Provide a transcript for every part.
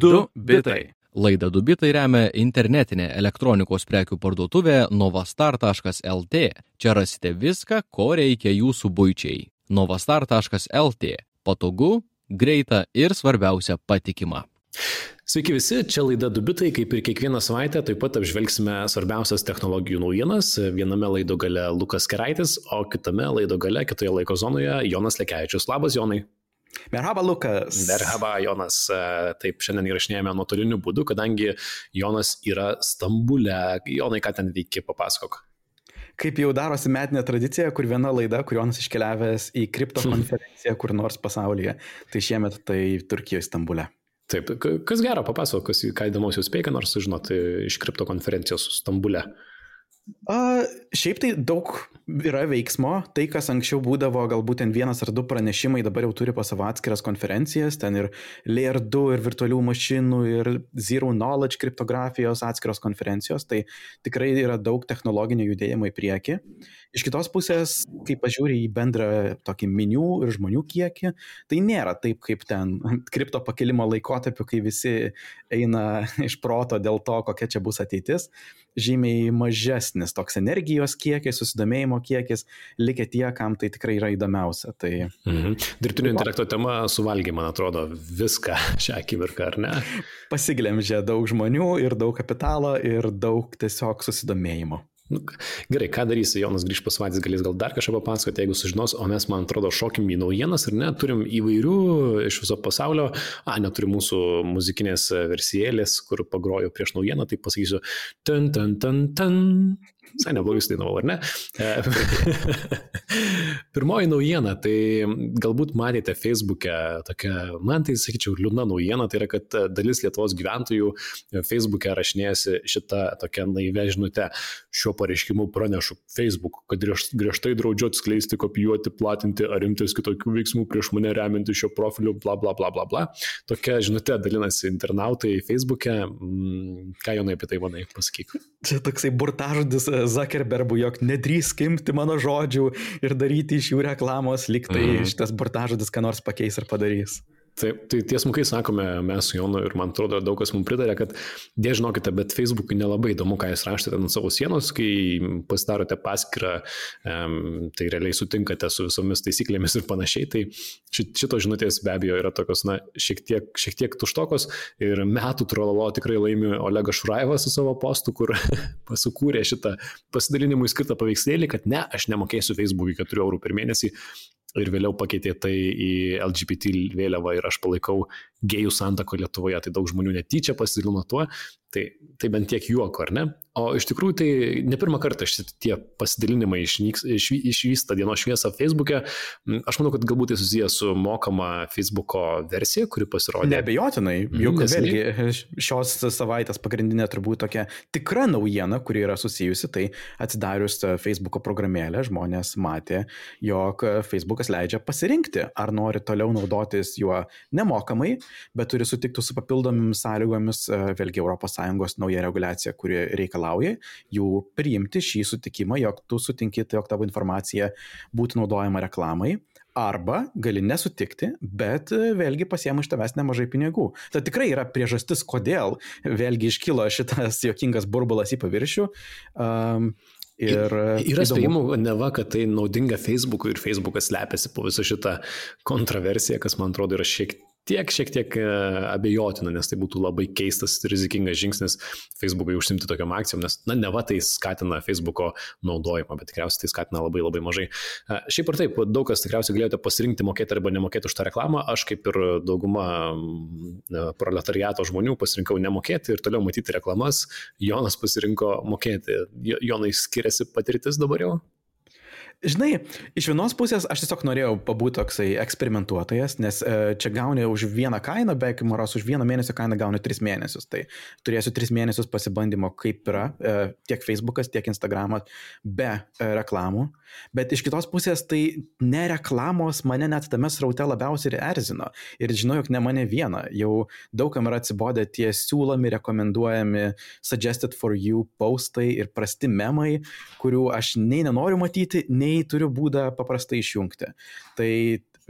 2 bitai. Laidą Dubitai remia internetinė elektronikos prekių parduotuvė novastar.lt. Čia rasite viską, ko reikia jūsų būčiai. novastar.lt. Patogu, greita ir svarbiausia patikima. Sveiki visi, čia laida Dubitai, kaip ir kiekvieną savaitę, taip pat apžvelgsime svarbiausias technologijų naujienas. Viename laido gale Lukas Keraitis, o kitame laido gale, kitoje laiko zonoje Jonas Lekevičius. Labas, Jonai. Merhaba, Lukas. Merhaba, Jonas. Taip, šiandien įrašinėjame nuotoliniu būdu, kadangi Jonas yra Stambule. Jonai, ką ten veiki, papasakok. Kaip jau darosi metinė tradicija, kur viena laida, kur Jonas iškeliavęs į kripto konferenciją kur nors pasaulyje. Tai šiemet tai Turkijoje, Stambule. Taip, kas gero, papasakok, kas, ką įdomaus jūs spėjate, nors sužinoti iš kripto konferencijos Stambule. A, šiaip tai daug yra veiksmo. Tai, kas anksčiau būdavo galbūt ten vienas ar du pranešimai, dabar jau turi po savo atskiras konferencijas. Ten ir Layer 2, ir virtualių mašinų, ir Zero Knowledge kriptografijos atskiros konferencijos. Tai tikrai yra daug technologinio judėjimo į priekį. Iš kitos pusės, kai pažiūri į bendrą tokį minių ir žmonių kiekį, tai nėra taip kaip ten kripto pakilimo laikotarpiu, kai visi eina iš proto dėl to, kokia čia bus ateitis. Žymiai mažesnis toks energijos kiekis, susidomėjimo kiekis, likę tie, kam tai tikrai yra įdomiausia. Tai... Mhm. Dirbtinio intelekto tema suvalgė, man atrodo, viską šią akimirką, ar ne? Pasiglemžė daug žmonių ir daug kapitalo ir daug tiesiog susidomėjimo. Nu, gerai, ką darysi, Jonas grįž pas vadys, galės gal dar kažką papasakoti, jeigu sužinos, o mes, man atrodo, šokim į naujienas ir ne, turim įvairių iš viso pasaulio, a, neturim mūsų muzikinės versijėlės, kur pagroju prieš naujieną, tai pasakysiu, ten, ten, ten, ten, Visai neblogai sudainavau, ar ne? Pirmoji naujiena, tai galbūt matėte Facebook'e tokia, man tai sakyčiau, liūdna naujiena, tai yra, kad dalis Lietuvos gyventojų Facebook'e rašinėjasi šitą tokią naivę žinutę. Šiuo pareiškimu pranešu Facebook, kad griežtai draudžiu atskleisti, kopijuoti, platinti ar imtis kitokių veiksmų prieš mane remianti šio profiliu, bla bla bla bla bla. Tokia žinutė dalinasi internautai Facebook'e. Mm, ką Jonai apie tai manai, pasakyk. Čia toksai burtažodis Zuckerbergų, jog nedrįsk imti mano žodžių ir daryti iš jų reklamos, liktai mm. šitas burtažodis ką nors pakeis ar padarys. Taip, tai tiesmukai sakome mes su Jonu ir man atrodo daug kas mums pritarė, kad dėl žinokite, bet Facebook'ui nelabai įdomu, ką jūs rašote ant savo sienos, kai pasidarote paskirą, um, tai realiai sutinkate su visomis taisyklėmis ir panašiai, tai šito žinutės be abejo yra tokios, na, šiek tiek, šiek tiek tuštokos. Ir metų trololo tikrai laimi Olegas Šuraivas su savo postu, kur pasukūrė šitą pasidalinimui skirtą paveikslėlį, kad ne, aš nemokėsiu Facebook'ui 4 eurų per mėnesį, ir vėliau pakeitė tai į LGBT vėliavą ir aš palaikau gėjų santako Lietuvoje, tai daug žmonių netyčia pasidalino tuo, tai, tai bent tiek juoko, ar ne? O iš tikrųjų tai ne pirmą kartą šitie pasidalinimai išnyks, iš, išvysta dienos šviesą Facebook'e. Mm, aš manau, kad galbūt tai susijęs su mokama Facebook'o versija, kuri pasirodė. Nebejotinai, juk mm, vėlgi šios savaitės pagrindinė turbūt tokia tikra naujiena, kuri yra susijusi, tai atsidarius Facebook'o programėlę žmonės matė, jog Facebook'as leidžia pasirinkti, ar nori toliau naudotis juo nemokamai, bet turi sutikti su papildomomis sąlygomis, vėlgi ES nauja reguliacija, kuri reikalauja jų priimti šį sutikimą, jog tu sutinki, jog tavo informacija būtų naudojama reklamai. Arba gali nesutikti, bet e, vėlgi pasiemu iš tavęs nemažai pinigų. Tai tikrai yra priežastis, kodėl vėlgi iškilo šitas jokingas burbulas į paviršių. Um, Ir yra spėjimų, neva, kad tai naudinga Facebook'ui ir Facebook'as slepiasi po visą šitą kontroversiją, kas man atrodo yra šiek tiek šiek tiek e, abejotina, nes tai būtų labai keistas ir rizikingas žingsnis Facebook'ui užsimti tokiam akcijom, nes, na, ne va tai skatina Facebook'o naudojimą, bet tikriausiai tai skatina labai labai mažai. E, šiaip ar taip, daug kas tikriausiai galėjote pasirinkti mokėti arba nemokėti už tą reklamą, aš kaip ir dauguma e, proletariato žmonių pasirinkau nemokėti ir toliau matyti reklamas, Jonas pasirinko mokėti. Jonai skiriasi patirtis dabar jau? Žinai, iš vienos pusės aš tiesiog norėjau pabūti toksai eksperimentuotojas, nes e, čia gauni už vieną kainą, beveik moros už vieną mėnesio kainą gauni tris mėnesius. Tai turėsiu tris mėnesius pasibandymo, kaip yra e, tiek Facebookas, tiek Instagramas be e, reklamų. Bet iš kitos pusės tai ne reklamos mane net tame sraute labiausiai ir erzino. Ir žinau, jog ne mane vieną. Jau daugam yra atsibodę tie siūlomi, rekomenduojami suggested for you postai ir prasti memai, kurių aš nei nenoriu matyti, nei nei turiu būdą paprastai išjungti. Tai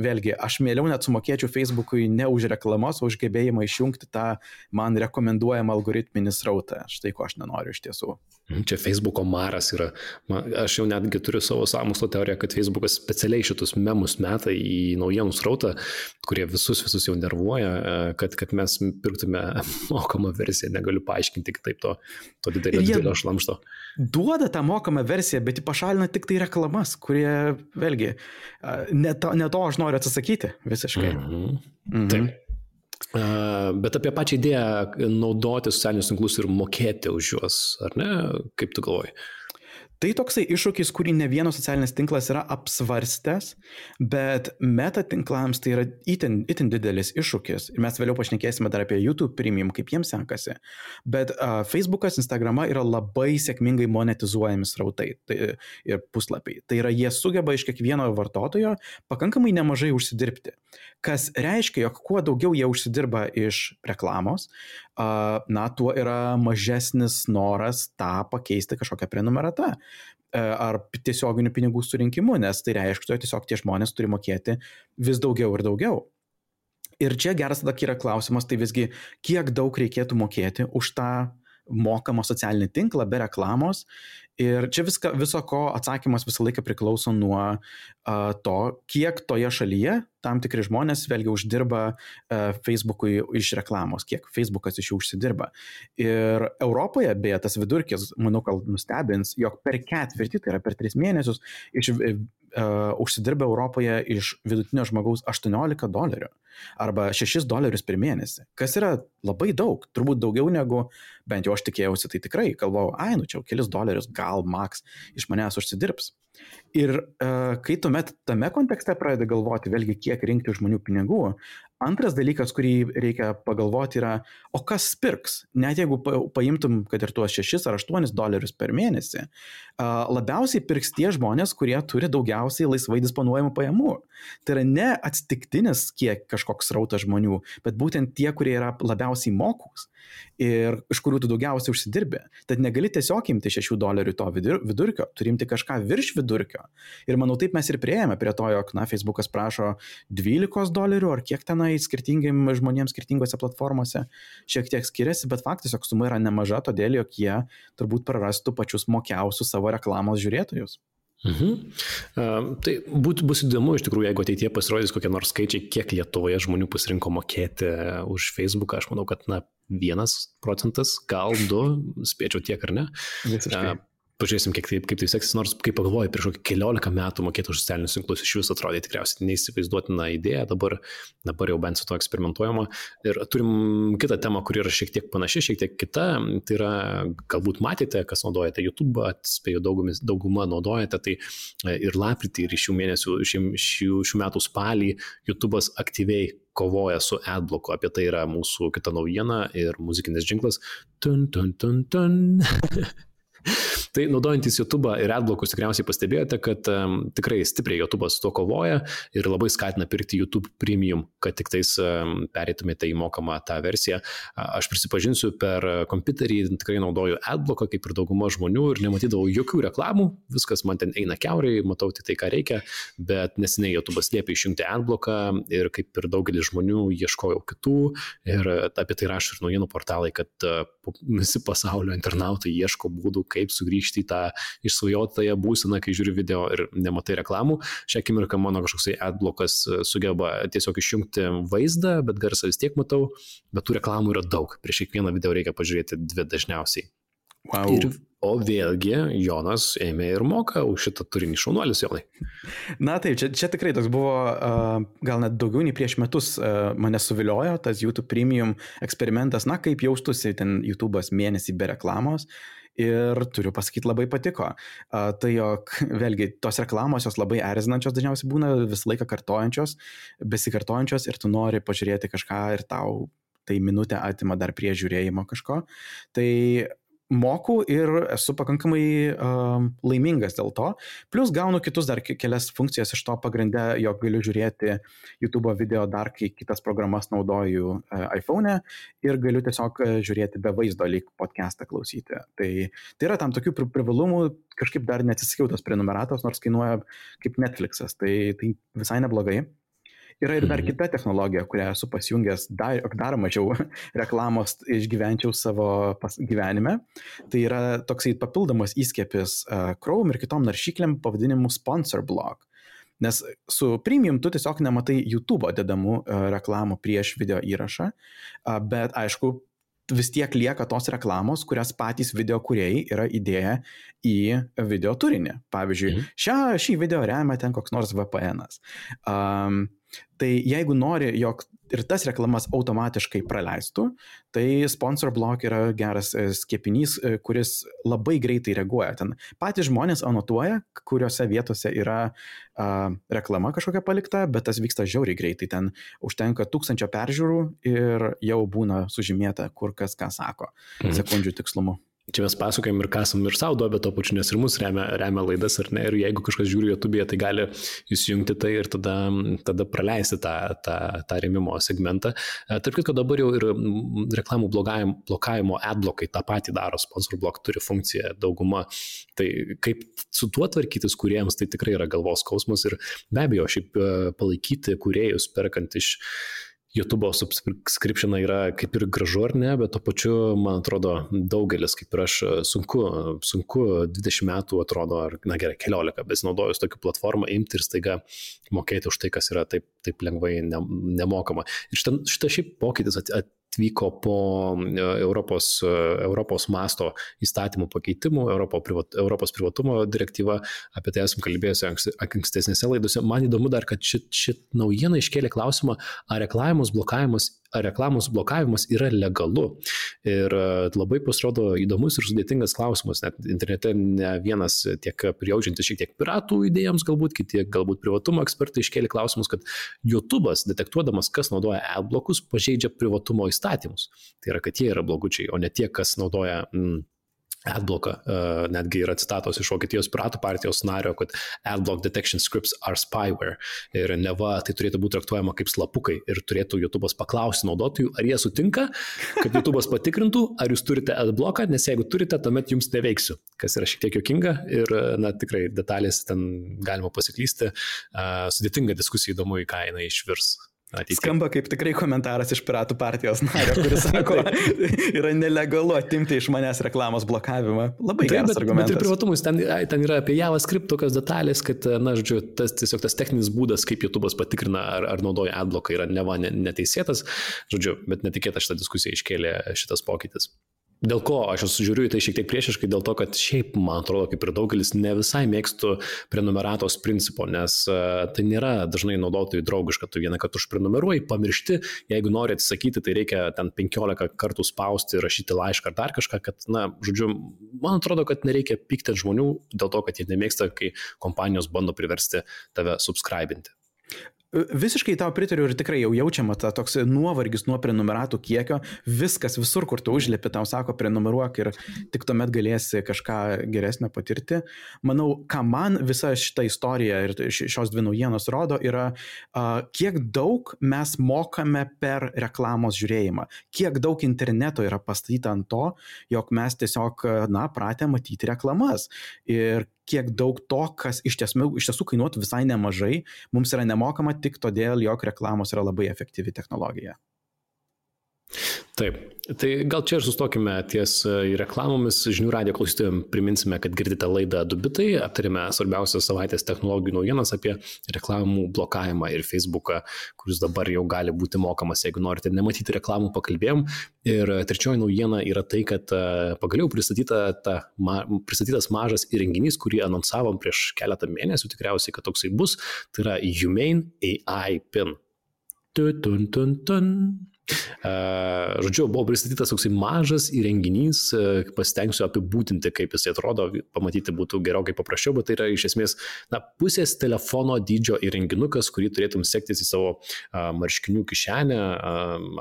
vėlgi, aš mieliau net sumokėčiau Facebook'ui ne už reklamas, o už gebėjimą išjungti tą man rekomenduojamą algoritminį srautą. Štai ko aš nenoriu iš tiesų. Mhm, čia Facebook'o maras yra. Aš jau netgi turiu savo sąmokslo teoriją, kad Facebook'as specialiai šitus memus meta į naujienų srautą, kurie visus visus jau nervuoja, e, kad, kad mes pirktume mokamą versiją. Negaliu paaiškinti kitaip to, to didelio, didelio šlamšto. Duoda tą mokamą versiją, bet jį pašalina tik tai reklamas, kurie, vėlgi, ne to, ne to aš noriu atsisakyti visiškai. Mhm. Mhm. Taip. Bet apie pačią idėją naudoti socialinius tinklus ir mokėti už juos, ar ne? Kaip tu galvoji? Tai toksai iššūkis, kurį ne vienas socialinis tinklas yra apsvarstęs, bet meta tinklams tai yra itin, itin didelis iššūkis. Ir mes vėliau pašnekėsime dar apie YouTube premium, kaip jiems sekasi. Bet uh, Facebookas, Instagrama yra labai sėkmingai monetizuojami srautai tai, ir puslapiai. Tai yra, jie sugeba iš kiekvieno vartotojo pakankamai nemažai užsidirbti. Kas reiškia, jog kuo daugiau jie užsidirba iš reklamos, na, tuo yra mažesnis noras tą pakeisti kažkokią prenumeratą E, ar tiesioginių pinigų surinkimu, nes tai reiškia, kad tiesiog tie žmonės turi mokėti vis daugiau ir daugiau. Ir čia geras tada yra klausimas, tai visgi kiek daug reikėtų mokėti už tą mokamą socialinį tinklą be reklamos. Ir čia viska, viso ko atsakymas visą laiką priklauso nuo uh, to, kiek toje šalyje tam tikri žmonės vėlgi uždirba uh, Facebook'ui iš reklamos, kiek Facebookas iš jų užsidirba. Ir Europoje, beje, tas vidurkis, manau, gal nustebins, jog per ketvirtį, tai yra per tris mėnesius, iš uh, užsidirba Europoje iš vidutinio žmogaus 18 dolerių arba 6 dolerius per mėnesį, kas yra labai daug, turbūt daugiau negu bent jau aš tikėjausi, tai tikrai galvojau, ai, nu čia jau kelis dolerius gal maks iš manęs užsidirbs. Ir uh, kai tuomet tame kontekste pradedi galvoti, vėlgi, kiek rinkti žmonių pinigų, Antras dalykas, kurį reikia pagalvoti yra, o kas pirks? Net jeigu paimtum, kad ir tuos 6 ar 8 dolerius per mėnesį, labiausiai pirks tie žmonės, kurie turi daugiausiai laisvai disponuojamų pajamų. Tai yra ne atsitiktinis kiek kažkoks rautas žmonių, bet būtent tie, kurie yra labiausiai mokus ir iš kurių tu daugiausiai užsidirbi. Tad negali tiesiog imti 6 dolerių to vidurkio, turi imti kažką virš vidurkio. Ir manau, taip mes ir prieėjome prie to, jog, na, Facebookas prašo 12 dolerių ar kiek tenai skirtingim žmonėms skirtingose platformose šiek tiek skiriasi, bet faktas, jog suma yra nemaža, todėl jog jie turbūt prarastų pačius mokiausius savo reklamos žiūrėtojus. Mhm. Tai būt, bus įdomu iš tikrųjų, jeigu ateitie pasirodys kokie nors skaičiai, kiek Lietuvoje žmonių pasirinko mokėti už Facebooką, aš manau, kad na, vienas procentas, gal du, spėčiau tiek ar ne. Visiškai. Pažiūrėsim, kiek tai, kaip tai seksis, nors kaip pagalvoju, prieš kokį keliolika metų mokėti už socialinius tinklus iš vis atrodė tikriausiai neįsivaizduotina idėja, dabar, dabar jau bent su to eksperimentuojama. Ir turim kitą temą, kuri yra šiek tiek panaši, šiek tiek kita, tai yra, galbūt matėte, kas naudojate YouTube, spėjau daugumis, dauguma naudojate, tai e, ir lapritį, ir šių mėnesių, šių, šių, šių metų spalį YouTube'as aktyviai kovoja su adbloku. Apie tai yra mūsų kita naujiena ir muzikinis žingsnis. Tun, tun, tun, tun. Tai naudojantis YouTube ir adblokus tikriausiai pastebėjote, kad um, tikrai stipriai YouTube su to kovoja ir labai skatina pirkti YouTube Premium, kad tik tais um, perėtumėte į mokamą tą versiją. Aš prisipažinsiu, per kompiuterį tikrai naudoju adbloką, kaip ir dauguma žmonių, ir nematydavau jokių reklamų, viskas man ten eina keuriai, matau tik tai, ką reikia, bet neseniai YouTube liepia išjungti adbloką ir kaip ir daugelis žmonių ieškojau kitų ir apie tai rašo ir naujienų portalai, kad uh, visi pasaulio internautai ieško būdų, kaip sugrįžti į tą išsvajotąją būseną, kai žiūri video ir nematai reklamų. Šią akimirką mano kažkoksai adblokas e, sugeba tiesiog išjungti vaizdą, bet garsą vis tiek matau, bet tų reklamų yra daug. Prieš kiekvieną video reikia pažiūrėti dvi dažniausiai. Wow. Ir, o vėlgi Jonas ėmė ir moka už šitą turinį šaunuolis, Jonai. Na taip, čia, čia tikrai toks buvo, uh, gal net daugiau nei prieš metus uh, mane suviliojo tas YouTube Premium eksperimentas, na kaip jaustusi ten YouTube'as mėnesį be reklamos. Ir turiu pasakyti, labai patiko. Uh, tai jog, vėlgi, tos reklamos jos labai erzinančios dažniausiai būna visą laiką kartojančios, besikartojančios ir tu nori pažiūrėti kažką ir tau tai minutę atima dar prie žiūrėjimo kažko. Tai moku ir esu pakankamai uh, laimingas dėl to. Plus gaunu kitus dar kelias funkcijas iš to pagrindę, jog galiu žiūrėti YouTube video dar, kai kitas programas naudoju uh, iPhone e ir galiu tiesiog e, žiūrėti be vaizdo, lyg podcastą klausyti. Tai, tai yra tam tokių privalumų, kažkaip dar neatsisakiau tos prenumeratos, nors kainuoja kaip Netflixas, tai, tai visai neblogai. Yra ir dar mhm. kita technologija, kurią esu pasijungęs dar, dar mažiau reklamos išgyvenčiau savo gyvenime. Tai yra toksai papildomas įskiepis uh, Chrome ir kitom naršyklėm pavadinimu Sponsor Block. Nes su premium tu tiesiog nematai YouTube dedamų uh, reklamų prieš video įrašą, uh, bet aišku, vis tiek lieka tos reklamos, kurias patys video kuriejai yra įdėję į video turinį. Pavyzdžiui, mhm. šią, šį video remia ten koks nors VPN. -as. Um, tai jeigu nori, jog ir tas reklamas automatiškai praleistų, tai sponsor block yra geras e, skiepinys, e, kuris labai greitai reaguoja. Ten patys žmonės anotuoja, kuriuose vietose yra a, reklama kažkokia palikta, bet tas vyksta žiauriai greitai. Ten užtenka tūkstančio peržiūrų ir jau būna sužymėta, kur kas ką sako, mhm. sekundžių tikslumu čia mes pasakojam ir kasam ir savo duobę to pačiu, nes ir mus remia, remia laidas, ar ne, ir jeigu kažkas žiūri YouTube'e, tai gali įsijungti tai ir tada, tada praleisti tą, tą, tą remimo segmentą. E, tarp kitko dabar jau ir reklamų blokavimo adblokai tą patį daro, sponsor blok turi funkciją dauguma. Tai kaip su tuo tvarkytis kuriems, tai tikrai yra galvos skausmas ir be abejo, šiaip e, palaikyti kuriejus perkant iš YouTube subscription yra kaip ir gražu ar ne, bet to pačiu, man atrodo, daugelis, kaip ir aš, sunku, sunku 20 metų atrodo, ar, na gerai, 14, besinaudojus tokią platformą, imti ir staiga mokėti už tai, kas yra taip, taip lengvai ne, nemokama. Ir šitą, šitą šiaip pokytis at, at, atvyko po e, Europos, e, Europos masto įstatymų pakeitimų, Europos privatumo direktyva, apie tai esam kalbėjusi ankstesnėse laidose. Man įdomu dar, kad šit, šit naujiena iškėlė klausimą, ar reklamos blokavimas reklamos blokavimas yra legalu. Ir e, labai pasirodo įdomus ir sudėtingas klausimas, net internete ne vienas tiek prijaučiantis šiek tiek piratų idėjams, galbūt kiti galbūt privatumo ekspertai iškėlė klausimus, kad YouTube'as detektuodamas, kas naudoja adblokus, pažeidžia privatumo įstatymus. Tai yra, kad jie yra blogučiai, o ne tie, kas naudoja mm, Adblocką, uh, netgi yra citatos iš Vokietijos piratų partijos nario, kad adblock detection scripts are spyware. Ir neva tai turėtų būti traktuojama kaip slapukai ir turėtų YouTube'as paklausti naudotojų, ar jie sutinka, kad YouTube'as patikrintų, ar jūs turite adblocką, nes jeigu turite, tuomet jums neveiksiu, kas yra šiek tiek jokinga ir, na, tikrai detalės ten galima pasiklysti, uh, sudėtinga diskusija įdomu, į ką jinai išvirs. Ateitie. Skamba kaip tikrai komentaras iš Piratų partijos nario, kuris sako, yra nelegalu atimti iš manęs reklamos blokavimą. Labai Taip, geras bet, argumentas. Bet ir privatumus, ten, ten yra apie JavaScript tokios detalės, kad, na, žodžiu, tas tiesiog tas techninis būdas, kaip YouTube'as patikrina, ar, ar naudoja adbloką, yra neva neteisėtas, žodžiu, bet netikėta šitą diskusiją iškėlė šitas pokytis. Dėl ko aš esu žiūriu į tai šiek tiek priešiškai, dėl to, kad šiaip, man atrodo, kaip ir daugelis, ne visai mėgstu prenumeratos principo, nes uh, tai nėra dažnai naudotojų draugiška, tu vieną kartą užprenumeruoji, pamiršti, jeigu nori atsisakyti, tai reikia ten 15 kartų spausti, rašyti laišką ar dar kažką, kad, na, žodžiu, man atrodo, kad nereikia pykti žmonių dėl to, kad jie nemėgsta, kai kompanijos bando priversti tave subscribinti. Visiškai tau pritariu ir tikrai jau jaučiama ta toks nuovargis nuo prenumeratų kiekio, viskas visur, kur tu užlėpi, tau sako prenumeruok ir tik tuomet galėsi kažką geresnio patirti. Manau, ką man visa šita istorija ir šios dvi naujienos rodo, yra kiek daug mes mokame per reklamos žiūrėjimą, kiek daug interneto yra pastatyta ant to, jog mes tiesiog, na, pratę matyti reklamas. Ir kiek daug to, kas iš tiesų, iš tiesų kainuotų visai nemažai, mums yra nemokama tik todėl, jog reklamos yra labai efektyvi technologija. Taip, tai gal čia ir sustokime ties e, reklamomis. Žinių radio klausytojams priminsime, kad girdite laidą Dubitai, aptarėme svarbiausias savaitės technologijų naujienas apie reklamų blokavimą ir Facebooką, kuris dabar jau gali būti mokamas, jeigu norite nematyti reklamų, pakalbėjom. Ir trečioji naujiena yra tai, kad e, pagaliau pristatyta ta, ma, pristatytas mažas įrenginys, kurį anonsavom prieš keletą mėnesių, tikriausiai, kad toksai bus, tai yra Humane AI PIN. Tun, tun, tun. Žodžiu, buvo pristatytas toksai mažas įrenginys, pasitengsiu apibūdinti, kaip jis atrodo, pamatyti būtų gerokai paprasčiau, bet tai yra iš esmės na, pusės telefono dydžio įrenginukas, kurį turėtum sektis į savo marškinių kišenę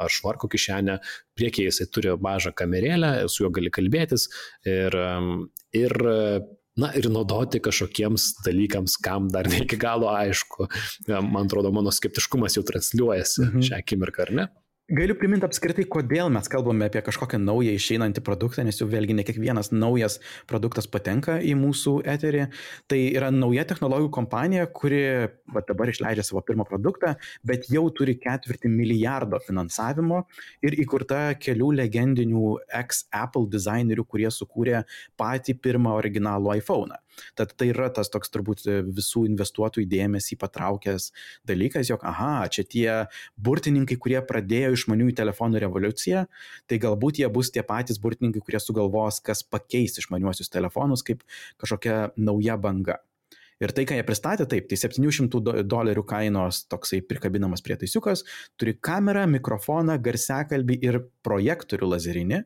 ar švarko kišenę. Priekyje jisai turi mažą kamerėlę, su juo gali kalbėtis ir, ir na ir naudoti kažkokiems dalykams, kam dar ne iki galo aišku. Man atrodo, mano skeptiškumas jau transliuojasi mhm. šią akimirką, ar ne? Galiu priminti apskritai, kodėl mes kalbame apie kažkokią naują išeinantį produktą, nes jau vėlgi ne kiekvienas naujas produktas patenka į mūsų eterį. Tai yra nauja technologijų kompanija, kuri va, dabar išleidžia savo pirmą produktą, bet jau turi ketvirtį milijardo finansavimo ir įkurta kelių legendinių ex-Apple dizainerių, kurie sukūrė patį pirmą originalų iPhone. Tad tai yra tas toks turbūt visų investuotojų dėmesį patraukęs dalykas, jog, aha, čia tie burtininkai, kurie pradėjo išmaniųjų telefonų revoliuciją, tai galbūt jie bus tie patys burtininkai, kurie sugalvos, kas pakeis išmaniuosius telefonus kaip kažkokia nauja banga. Ir tai, ką jie pristatė, taip, tai 700 dolerių kainos toksai prikabinamas prietaisiukas, turi kamerą, mikrofoną, garsiakalbį ir projektorių lazerinį,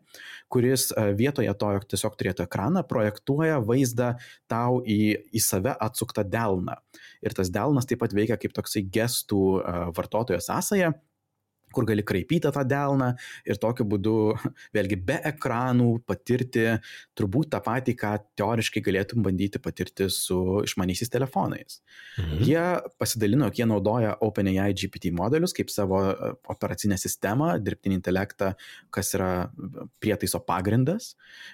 kuris e, vietoje to, jog tiesiog turėtų ekraną, projektuoja vaizdą tau į, į save atsuktą delną. Ir tas delnas taip pat veikia kaip toksai gestų e, vartotojo sąsaja kur gali kraipyti tą delną ir tokiu būdu, vėlgi be ekranų, patirti turbūt tą patį, ką teoriškai galėtum bandyti patirti su išmanysiais telefonais. Mhm. Jie pasidalino, jog jie naudoja OpenAI GPT modelius kaip savo e, operacinę sistemą, dirbtinį intelektą, kas yra prietaiso pagrindas.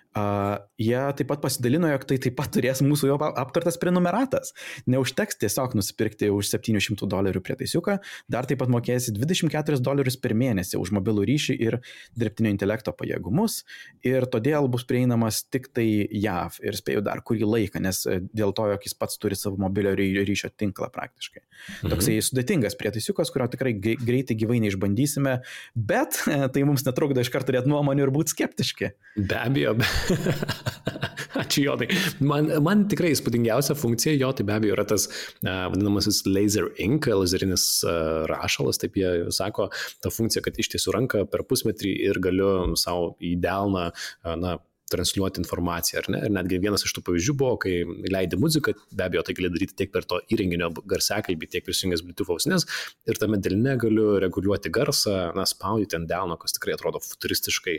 Uh, jie taip pat pasidalino, jog tai taip pat turės mūsų jau aptartas prenumeratas. Neužteks tiesiog nusipirkti už 700 dolerių prietaisiuką, dar taip pat mokėsi 24 dolerius per mėnesį už mobilų ryšį ir dirbtinio intelekto pajėgumus ir todėl bus prieinamas tik tai JAV ir spėjau dar kurį laiką, nes e, dėl to, jog jis pats turi savo mobilio ryšio tinklą praktiškai. Mhm. Toksai sudėtingas prietaisiukas, kurio tikrai greitai gyvai neišbandysime, bet e, tai mums netrukdo iš karto turėti nuomonių ir būti skeptiški. Be abejo, be, Ačiū jo, tai man, man tikrai įspūdingiausia funkcija jo, tai be abejo yra tas uh, vadinamasis laser ink, laserinis uh, rašalas, taip jie sako, ta funkcija, kad ištiesiu ranką per pusmetrį ir galiu savo į delną, na, transliuoti informaciją, ar ne? Ir netgi vienas iš tų pavyzdžių buvo, kai leidai muziką, be abejo, tai gali daryti tiek per to įrenginio garsiakalbį, tiek prisijungęs Bluetooth ausines ir tame delne galiu reguliuoti garsą, na, spaudyti ant delno, kas tikrai atrodo futuristiškai,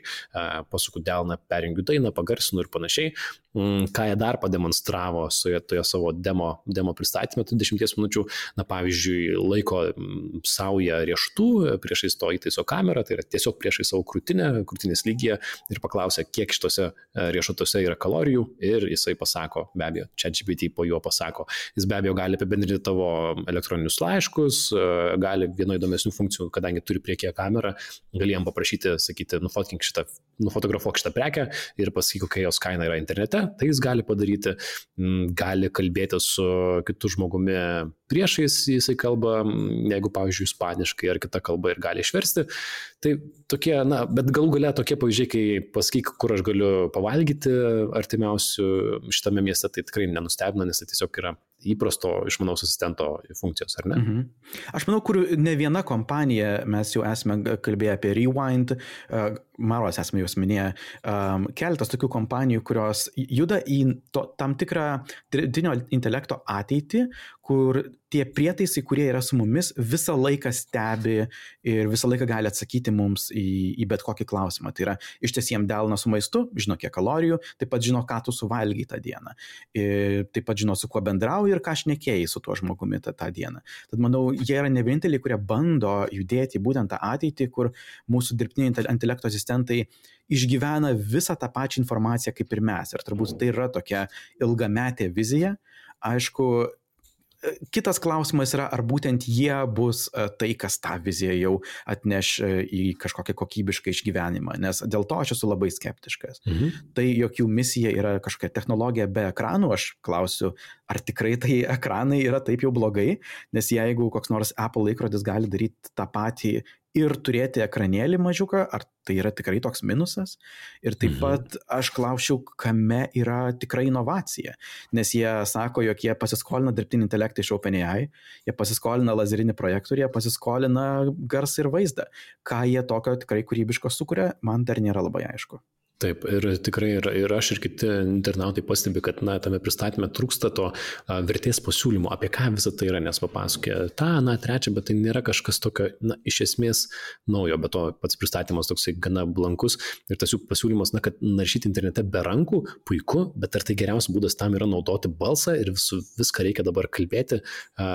pasuku delną, perjungiu dainą, pagarsinu ir panašiai. Mm, ką jie dar pademonstravo su toje savo demo, demo pristatymė, tai 10 minučių, na, pavyzdžiui, laiko mm, saują riešutų priešais to įtaiso kamerą, tai yra tiesiog priešais savo krūtinę, krūtinės lygyje ir paklausia, kiek šitose riešutuose yra kalorijų ir jisai pasako, be abejo, čia GPT po juo pasako. Jis be abejo gali apibendrinti tavo elektroninius laiškus, e, gali vieno įdomesnių funkcijų, kadangi turi priekyje kamerą, gali jam paprašyti, sakyti, nufotkink šitą, nufotografuok šitą prekę ir pasakyk, kokia jos kaina yra internete, tai jis gali padaryti, gali kalbėti su kitu žmogumi priešais, jisai kalba, jeigu, pavyzdžiui, ispaniškai ar kita kalba ir gali išversti. Tai tokie, na, bet galų gale tokie pavyzdžiai, kai pasakyk, kur aš galiu pavalgyti artimiausių šitame mieste, tai tikrai nenustebina, nes tai tiesiog yra įprasto išmanaus asistento funkcijos, ar ne? Mhm. Aš manau, kur ne viena kompanija, mes jau esame kalbėję apie Rewind, uh, Maros esame jūs minėję, um, keletas tokių kompanijų, kurios juda į to, tam tikrą dirbtinio intelekto ateitį, kur tie prietaisai, kurie yra su mumis, visą laiką stebi ir visą laiką gali atsakyti mums į, į bet kokį klausimą. Tai yra išties jiem delna su maistu, žino kiek kalorijų, taip pat žino, ką tu suvalgy tą dieną. Ir taip pat žino, su kuo bendrauji ir ką šnekėjai su tuo žmogumi tą, tą dieną. Tad manau, jie yra ne vieninteliai, kurie bando judėti būtent tą ateitį, kur mūsų dirbtiniai intelekto asistentai išgyvena visą tą pačią informaciją kaip ir mes. Ir turbūt tai yra tokia ilgametė vizija. Aišku, Kitas klausimas yra, ar būtent jie bus e, tai, kas tą viziją jau atneš e, į kažkokią kokybišką išgyvenimą, nes dėl to aš esu labai skeptiškas. Mhm. Tai jog jų misija yra kažkokia technologija be ekranų, aš klausiu, ar tikrai tai ekranai yra taip jau blogai, nes jeigu koks nors Apple laikrodis gali daryti tą patį ir turėti ekranėlį mažiuką, ar tai yra tikrai toks minusas. Ir taip mhm. pat aš klausiau, kame yra tikra inovacija. Nes jie sako, jog jie pasiskolina dirbtinį intelektą iš OpenAI, jie pasiskolina lazerinį projektorių, jie pasiskolina garsą ir vaizdą. Ką jie tokio tikrai kūrybiško sukuria, man dar nėra labai aišku. Taip, ir tikrai ir, ir aš ir kiti internautai pastebi, kad na, tame pristatymė trūksta to a, vertės pasiūlymo, apie ką visą tai yra, nes papasakė tą, na, trečią, bet tai nėra kažkas tokio, na, iš esmės naujo, bet to pats pristatymas toksai gana blankus ir tas jų pasiūlymas, na, kad naršyti internete be rankų, puiku, bet ar tai geriausias būdas tam yra naudoti balsą ir visu, viską reikia dabar kalbėti, a,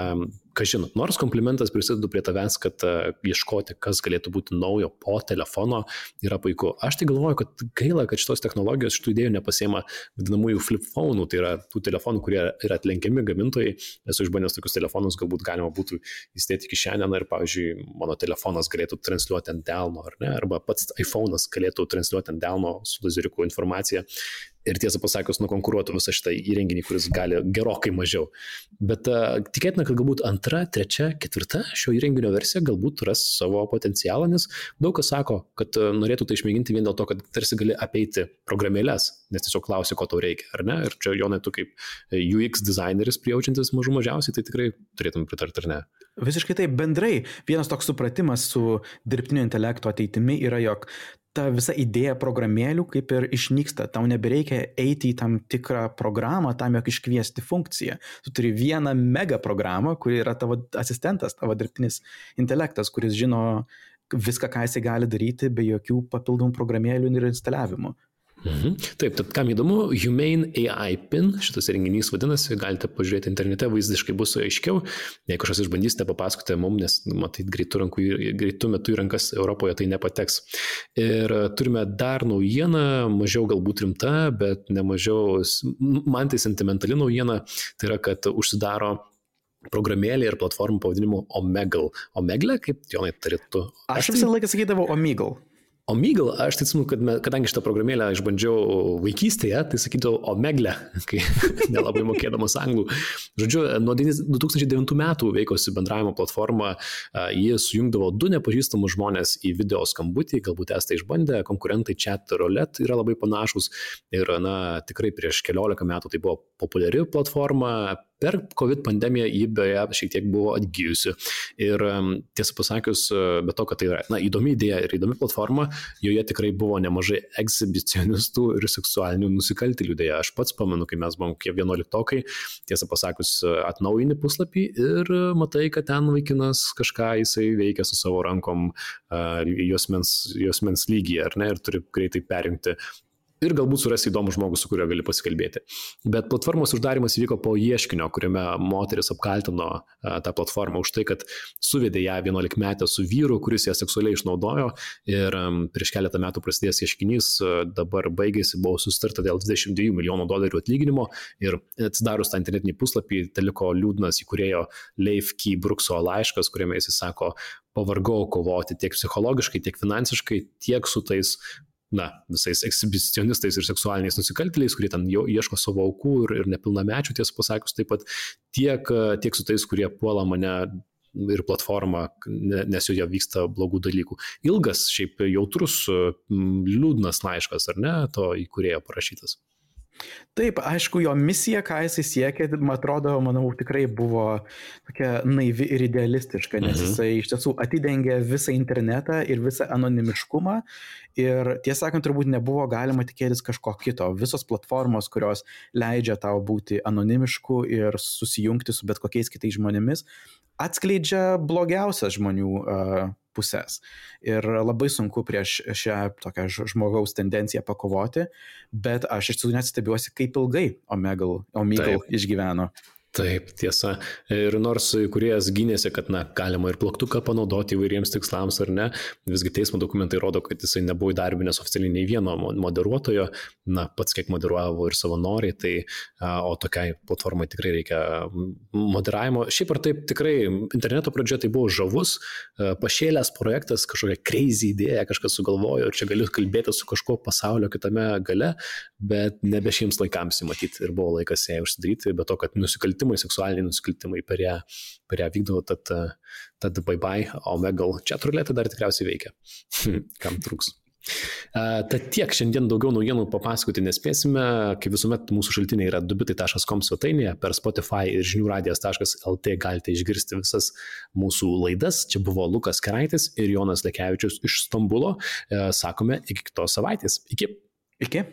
kažin, nors komplimentas prisidedu prie tavęs, kad uh, ieškoti, kas galėtų būti naujo po telefono, yra puiku. Aš tai galvoju, kad gaila, kad šitos technologijos, šitų idėjų nepasėma vadinamųjų flip phone'ų, tai yra tų telefonų, kurie yra atlenkiami gamintojai. Esu išbandęs tokius telefonus, galbūt galima būtų įstėti kišenę ir, pavyzdžiui, mano telefonas galėtų transliuoti ant delno, ar ne, arba pats iPhone'as galėtų transliuoti ant delno su lazeriuku informaciją ir tiesą pasakius nukonkuruotų visą šitą įrenginį, kuris gali gerokai mažiau. Bet uh, tikėtina, kad galbūt antra, trečia, ketvirta šio įrenginio versija galbūt ras savo potencialą, nes daug kas sako, kad uh, norėtų tai išmėginti vien dėl to, kad tarsi gali apeiti programėlės, nes tiesiog klausi, ko tau reikia, ar ne? Ir čia Jonai, tu kaip UX dizaineris prijaučiantis mažų mažiausiai, tai tikrai turėtum pritarti, ar ne? Visiškai taip, bendrai vienas toks supratimas su dirbtinio intelekto ateitimi yra, jog ta visa idėja programėlių kaip ir išnyksta. Tau nebereikia eiti į tam tikrą programą tam, jog iškviesti funkciją. Tu turi vieną mega programą, kuri yra tavo asistentas, tavo dirbtinis intelektas, kuris žino viską, ką jisai gali daryti be jokių papildomų programėlių ir instaliavimo. Mhm. Taip, tad kam įdomu, Humane AI PIN, šitas renginys vadinasi, galite pažiūrėti internete, vaizdiškai bus aiškiau. Jei kažkas išbandysite, papasakokite mums, nes matyt, greitų, rankų, greitų metų į rankas Europoje tai nepateks. Ir turime dar naujieną, mažiau galbūt rimta, bet nemažiau, man tai sentimentali naujiena, tai yra, kad užsidaro programėlė ir platformų pavadinimu Omegle. Omegle, kaip Jonai tarytų? Aš, aš visą laiką sakydavau Omegle. Omegle, aš tai atsimenu, kad me, kadangi šitą programėlę išbandžiau vaikystėje, tai sakydavau Omegle, kai nelabai mokėdamas anglų. Žodžiu, nuo 2009 metų veikosi bendravimo platforma, jie sujungdavo du nepažįstamus žmonės į video skambutį, galbūt esate išbandę, konkurentai chat roulette yra labai panašus ir, na, tikrai prieš keliolika metų tai buvo populiari platforma, Per COVID pandemiją ji beje šiek tiek buvo atgyjusi. Ir tiesą pasakius, be to, kad tai yra na, įdomi idėja ir įdomi platforma, joje tikrai buvo nemažai ekshibicionistų ir seksualinių nusikaltėlių. Dėja, aš pats pamenu, kai mes buvom kiek vienuoliktokai, tiesą pasakius, atnaujini puslapį ir matai, kad ten vaikinas kažką jisai veikia su savo rankom juosmens, juosmens lygyje, ar ne, ir turi greitai perjungti ir galbūt surasi įdomų žmogų, su kuriuo gali pasikalbėti. Bet platformos uždarimas įvyko po ieškinio, kuriame moteris apkaltino a, tą platformą už tai, kad suvedė ją 11 metę su vyru, kuris ją seksualiai išnaudojo. Ir prieš keletą metų prasidėjęs ieškinys a, dabar baigėsi, buvo sustarta dėl 22 milijonų dolerių atlyginimo. Ir atsidarius tą internetinį puslapį, teliko liūdnas įkūrėjo Leif Key Brookso laiškas, kuriame jis sako, pavargau kovoti tiek psichologiškai, tiek finansiškai, tiek su tais na, visais ekshibicionistais ir seksualiniais nusikaltėliais, kurie ten jau ieško savo aukų ir, ir nepilnamečių, tiesą pasakius, taip pat tiek, tiek su tais, kurie puola mane ir platformą, nes joje vyksta blogų dalykų. Ilgas, šiaip jautrus, liūdnas laiškas, ar ne, to įkūrėjo parašytas. Taip, aišku, jo misija, ką jisai siekė, man atrodo, manau, tikrai buvo tokia naivi ir idealistiška, nes mhm. jisai iš tiesų atidengė visą internetą ir visą anonimiškumą ir tiesą sakant, turbūt nebuvo galima tikėtis kažko kito. Visos platformos, kurios leidžia tau būti anonimišku ir susijungti su bet kokiais kitais žmonėmis, atskleidžia blogiausias žmonių uh, pusės. Ir labai sunku prieš šią tokią žmogaus tendenciją pakovoti, bet aš iš tiesų net stebiuosi, kaip ilgai Omegle, Omegle išgyveno. Taip, tiesa. Ir nors kuriejas gynėsi, kad na, galima ir plaktuką panaudoti įvairiems tikslams ar ne, visgi teismo dokumentai rodo, kad jisai nebuvo įdarbinęs oficialiai nei vieno moderuotojo, na, pats kiek moderuavo ir savanoriai, tai, o tokiai platformai tikrai reikia moderavimo. Šiaip ar taip, tikrai interneto pradžia tai buvo žavus, pašėlęs projektas, kažkokia crazy idėja, kažkas sugalvojo ir čia galiu kalbėti su kažkuo pasaulio kitame gale, bet nebe šiems laikams įmatyti ir buvo laikas ją užsidaryti, bet to, kad nusikaltimas nusikaltimai, seksualiniai nusikaltimai per ją, per ją vykdavo, tad, tad bye bye, Omegal čia trulėtai dar tikriausiai veikia. Kam trūks. Tad tiek šiandien daugiau naujienų papasakoti nespėsime. Kaip visuomet, mūsų šaltiniai yra dubitai.com svetainėje, per Spotify ir žiniųradijas.lt galite išgirsti visas mūsų laidas. Čia buvo Lukas Keraitis ir Jonas Lekevičius iš Stambulo. Sakome iki kitos savaitės. Iki. Iki.